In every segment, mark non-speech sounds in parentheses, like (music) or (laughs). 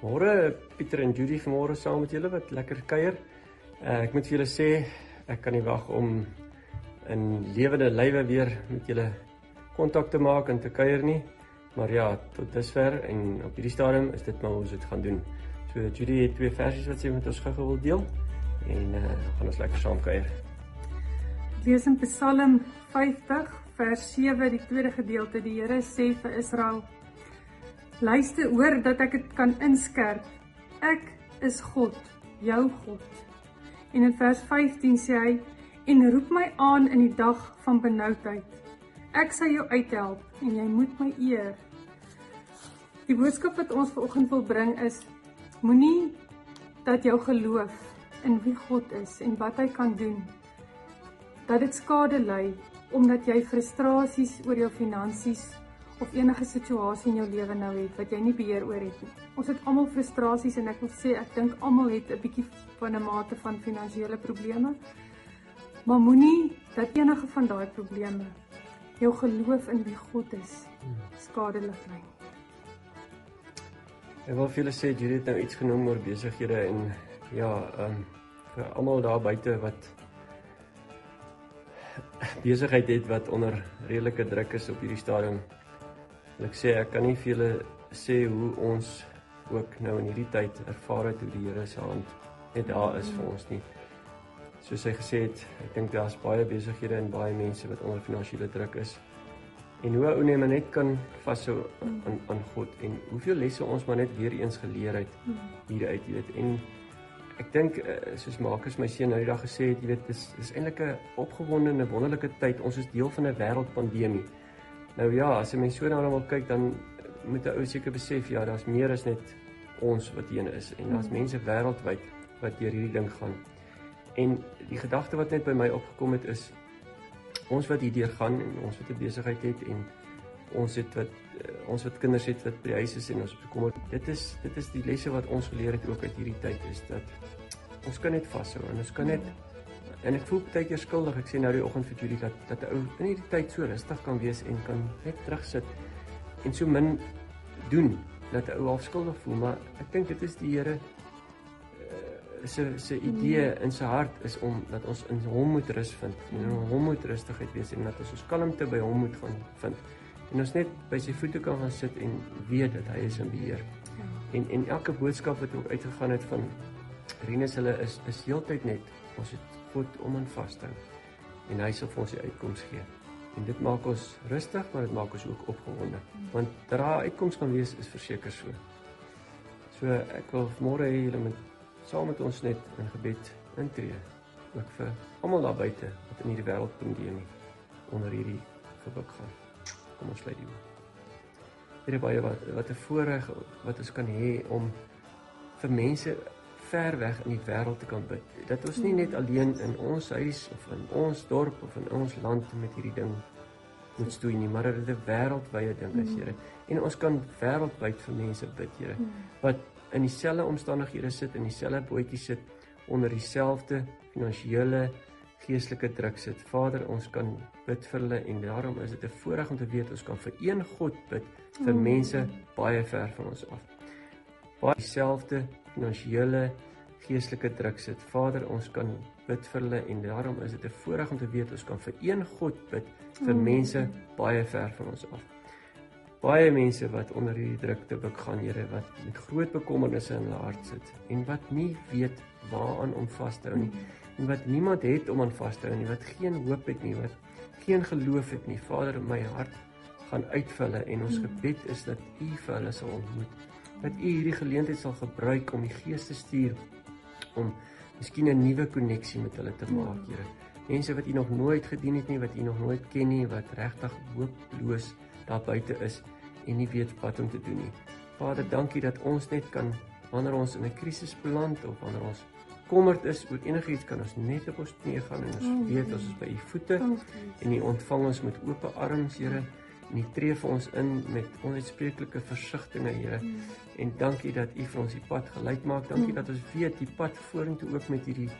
Môre Pieter en Judy vanmôre saam met julle wat lekker kuier. Uh, ek moet vir julle sê ek kan nie wag om in lewende lywe weer met julle kontak te maak en te kuier nie. Maar ja, tot dusver en op hierdie stadium is dit maar ons dit gaan doen. So Judy het twee versies wat sy met ons gou wil deel en uh, gaan ons lekker saam kuier. Lees in Psalm 50 vers 7 die tweede gedeelte. Die Here sê vir Israel Luister, hoor dat ek dit kan inskerp. Ek is God, jou God. En in vers 15 sê hy: "En roep my aan in die dag van benoudheid. Ek sal jou uithelp en jy moet my eer." Die boodskap wat ons vanoggend wil bring is: Moenie dat jou geloof in wie God is en wat hy kan doen dat dit skade ly omdat jy frustrasies oor jou finansies of enige situasie in jou lewe nou het wat jy nie beheer oor het nie. Ons het almal frustrasies en ek wil sê ek dink almal het 'n bietjie van 'n mate van finansiële probleme. Maar moenie dat enige van daai probleme jou geloof in wie God is skadelik maak. Ek wil vir julle sê jy het nou iets genoem oor besighede en ja, ehm um, vir almal daar buite wat (laughs) besigheid het wat onder redelike druk is op hierdie stadium Ek sê ek kan nie vir julle sê hoe ons ook nou in hierdie tyd ervaar het hoe die Here se hand net daar is vir ons nie. Soos hy gesê het, ek dink daar's baie besighede en baie mense wat onder finansiële druk is. En hoe ou maar net kan vashou aan aan God en hoeveel lesse ons maar net weer eens geleer het hieruit, jy weet. En ek dink eh, soos Markus my seun nou die dag gesê het, jy weet, dis dis eintlik 'n opgewonde en wonderlike tyd. Ons is deel van 'n wêreldpandemie. Nou ja, as jy mens so daarna wil kyk dan moet 'n ou seker besef ja, daar's meer as net ons wat hier is en daar's mm. mense wêreldwyd wat deur hierdie ding gaan. En die gedagte wat net by my opgekom het is ons wat hierdeur gaan en ons wat 'n besigheid het en ons het wat uh, ons wat kinders het wat by huis is en ons bekommer. Dit is dit is die lesse wat ons geleer het ook uit hierdie tyd is dat ons kan net vashou en ons kan net mm En ek voel baie keer skuldig. Ek sê nou die oggend vir Julie dat dat 'n ou in hierdie tyd so rustig kan wees en kan net terugsit en so min doen dat 'n ou half skuldig voel, maar ek dink dit is die Here se se idee mm. in sy hart is om dat ons in hom moet rus vind en in hom moet rustigheid wees en dat ons ons kalmte by hom moet gaan vind. En ons net by sy voete kan gaan sit en weet dat hy is in beheer. Ja. En en elke boodskap wat ook uitgegaan het van Rinus hulle is is heeltyd net ons het God om aan vas te hou. En hy sal vir ons die uitkoms gee. En dit maak ons rustig, maar dit maak ons ook opgewonde. Want dat daar uitkoms kan wees is verseker so. So ek wil môre hê julle moet saam met ons net in gebed intree. Ook vir almal daar buite wat in hierdie wêreld pandemie onder hierdie gebuk gaan. Kom ons lê die. Here baie wat wat 'n voorreg wat ons kan hê om vir mense ver weg in die wêreld te kan bid. Dat ons nie net alleen in ons huis of in ons dorp of in ons land met hierdie ding moet stoei nie, maar dat dit 'n wêreldwye ding is, Here. En ons kan wêreldwyd vir mense bid, Here, wat in dieselfde omstandighede sit en dieselfde bootjie sit onder dieselfde finansiële geestelike druk sit. Vader, ons kan bid vir hulle en daarom is dit 'n voorreg om te weet ons kan vir een God bid vir mense baie ver van ons af. Baie dieselfde finansiële geestelike druk sit. Vader, ons kan bid vir hulle en daarom is dit 'n voorreg om te weet ons kan vir een God bid vir mm. mense baie ver van ons af. Baie mense wat onder hierdie druk te buk gaan, Here, wat met groot bekommernisse in hulle hart sit en wat nie weet waaraan om vas te hou nie en wat niemand het om aan vas te hou nie, wat geen hoop het nie, wat geen geloof het nie. Vader, my hart gaan uitvulle en ons mm. gebed is dat U vir hulle sal ontmoet dat u hierdie geleentheid sal gebruik om die Gees te stuur om miskien 'n nuwe koneksie met hulle te maak, Here. Mense wat u nog nooit gedien het nie, wat u nog nooit ken nie, wat regtig hooploos daar buite is en nie weet wat om te doen nie. Vader, dankie dat ons net kan wanneer ons in 'n krisis beland of wanneer ons kommerd is oor enigiets kan ons net op ons knieë gaan en ons weet ons is by u voete en u ontvang ons met oop arms, Here En U tree vir ons in met onuitspreeklike versigtings, Here. Mm. En dankie dat U vir ons die pad gelyk maak. Dankie mm. dat ons weet die pad vorentoe ook met hierdie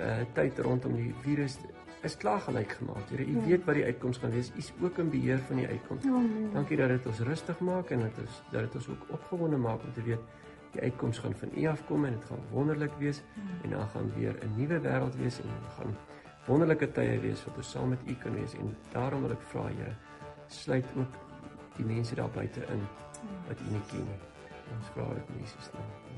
uh tyd rondom die virus is klaar gelyk gemaak. Here, U ja. weet wat die uitkoms gaan wees. U is ook in beheer van die uitkoms. Ja, nee. Dankie dat dit ons rustig maak en dat ons dat dit ons ook opgewonde maak om te weet die uitkoms gaan van U afkom en dit gaan wonderlik wees ja. en dan gaan weer 'n nuwe wêreld wees en gaan wonderlike tye wees wat ons saam met U kan wees en daarom wil ek vra Here sluit ook die mense daar buite in wat u nie ken nie. Ons vra dit in Jesus naam.